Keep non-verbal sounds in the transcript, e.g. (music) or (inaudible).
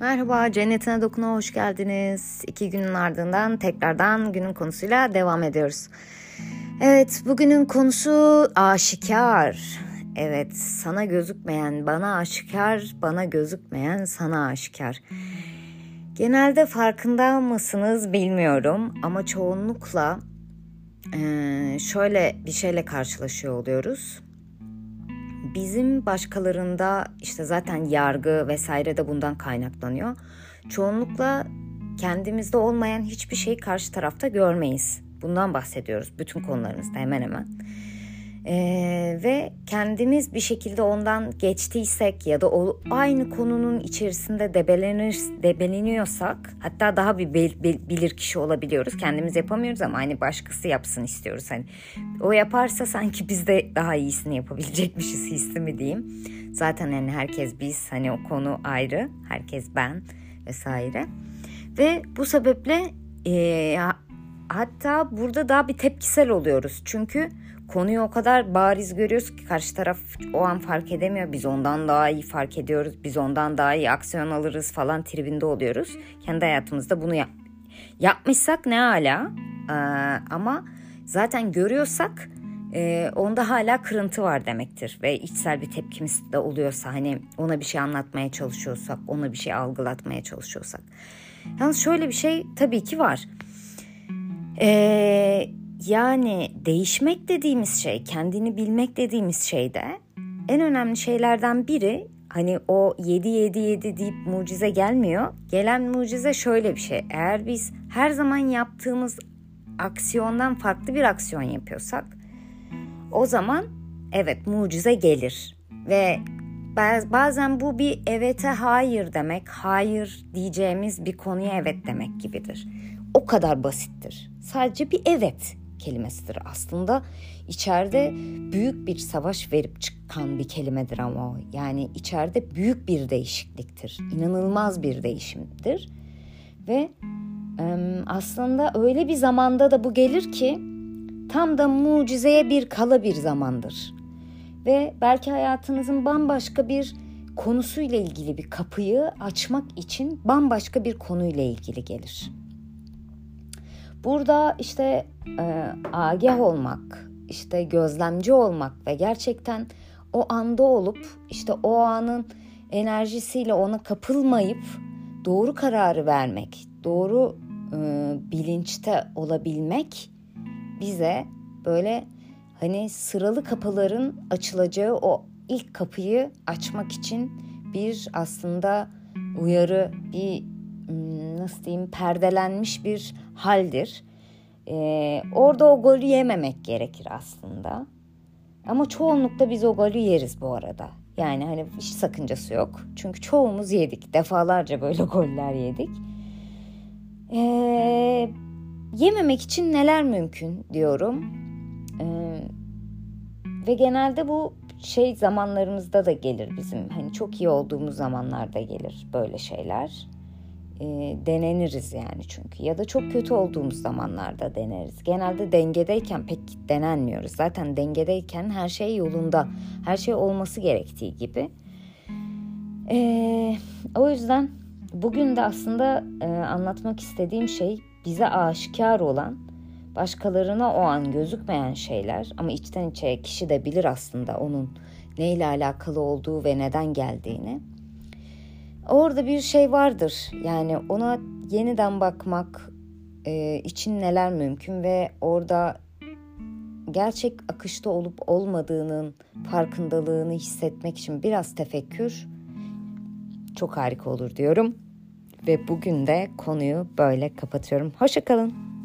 Merhaba, Cennetine Dokun'a hoş geldiniz. İki günün ardından tekrardan günün konusuyla devam ediyoruz. Evet, bugünün konusu aşikar. Evet, sana gözükmeyen bana aşikar, bana gözükmeyen sana aşikar. Genelde farkında mısınız bilmiyorum ama çoğunlukla şöyle bir şeyle karşılaşıyor oluyoruz bizim başkalarında işte zaten yargı vesaire de bundan kaynaklanıyor. Çoğunlukla kendimizde olmayan hiçbir şeyi karşı tarafta görmeyiz. Bundan bahsediyoruz bütün konularımızda hemen hemen. Ee, ve kendimiz bir şekilde ondan geçtiysek ya da o aynı konunun içerisinde debelenir, debeleniyorsak hatta daha bir bil, bil, bilir kişi olabiliyoruz. Kendimiz yapamıyoruz ama aynı başkası yapsın istiyoruz. Hani o yaparsa sanki biz de daha iyisini yapabilecekmişiz hissi mi diyeyim. Zaten hani herkes biz hani o konu ayrı. Herkes ben vesaire. Ve bu sebeple e, hatta burada daha bir tepkisel oluyoruz. Çünkü konuyu o kadar bariz görüyoruz ki karşı taraf o an fark edemiyor. Biz ondan daha iyi fark ediyoruz. Biz ondan daha iyi aksiyon alırız falan tribinde oluyoruz. Kendi hayatımızda bunu yap yapmışsak ne hala ee, ama zaten görüyorsak e, onda hala kırıntı var demektir. Ve içsel bir tepkimiz de oluyorsa hani ona bir şey anlatmaya çalışıyorsak, ona bir şey algılatmaya çalışıyorsak. Yalnız şöyle bir şey tabii ki var. Eee yani değişmek dediğimiz şey, kendini bilmek dediğimiz şey de en önemli şeylerden biri hani o 7 7 7 deyip mucize gelmiyor. Gelen mucize şöyle bir şey. Eğer biz her zaman yaptığımız aksiyondan farklı bir aksiyon yapıyorsak o zaman evet mucize gelir ve bazen bu bir evete hayır demek, hayır diyeceğimiz bir konuya evet demek gibidir. O kadar basittir. Sadece bir evet kelimesidir aslında. içeride büyük bir savaş verip çıkan bir kelimedir ama o. Yani içeride büyük bir değişikliktir. İnanılmaz bir değişimdir. Ve aslında öyle bir zamanda da bu gelir ki tam da mucizeye bir kala bir zamandır. Ve belki hayatınızın bambaşka bir konusuyla ilgili bir kapıyı açmak için bambaşka bir konuyla ilgili gelir. Burada işte e, agah olmak, işte gözlemci olmak ve gerçekten o anda olup işte o anın enerjisiyle ona kapılmayıp doğru kararı vermek, doğru e, bilinçte olabilmek bize böyle hani sıralı kapıların açılacağı o ilk kapıyı açmak için bir aslında uyarı, bir hmm, nasıl diyeyim perdelenmiş bir haldir. Ee, orada o golü yememek gerekir aslında. Ama çoğunlukla biz o golü yeriz bu arada. Yani hani hiç sakıncası yok. Çünkü çoğumuz yedik. Defalarca böyle (laughs) goller yedik. Ee, yememek için neler mümkün diyorum. Ee, ve genelde bu şey zamanlarımızda da gelir bizim. Hani çok iyi olduğumuz zamanlarda gelir böyle şeyler e, deneniriz yani çünkü ya da çok kötü olduğumuz zamanlarda deneriz. Genelde dengedeyken pek denenmiyoruz. Zaten dengedeyken her şey yolunda, her şey olması gerektiği gibi. E, o yüzden bugün de aslında e, anlatmak istediğim şey bize aşikar olan, başkalarına o an gözükmeyen şeyler ama içten içe kişi de bilir aslında onun neyle alakalı olduğu ve neden geldiğini Orada bir şey vardır. Yani ona yeniden bakmak e, için neler mümkün ve orada gerçek akışta olup olmadığının farkındalığını hissetmek için biraz tefekkür çok harika olur diyorum. Ve bugün de konuyu böyle kapatıyorum. Hoşçakalın.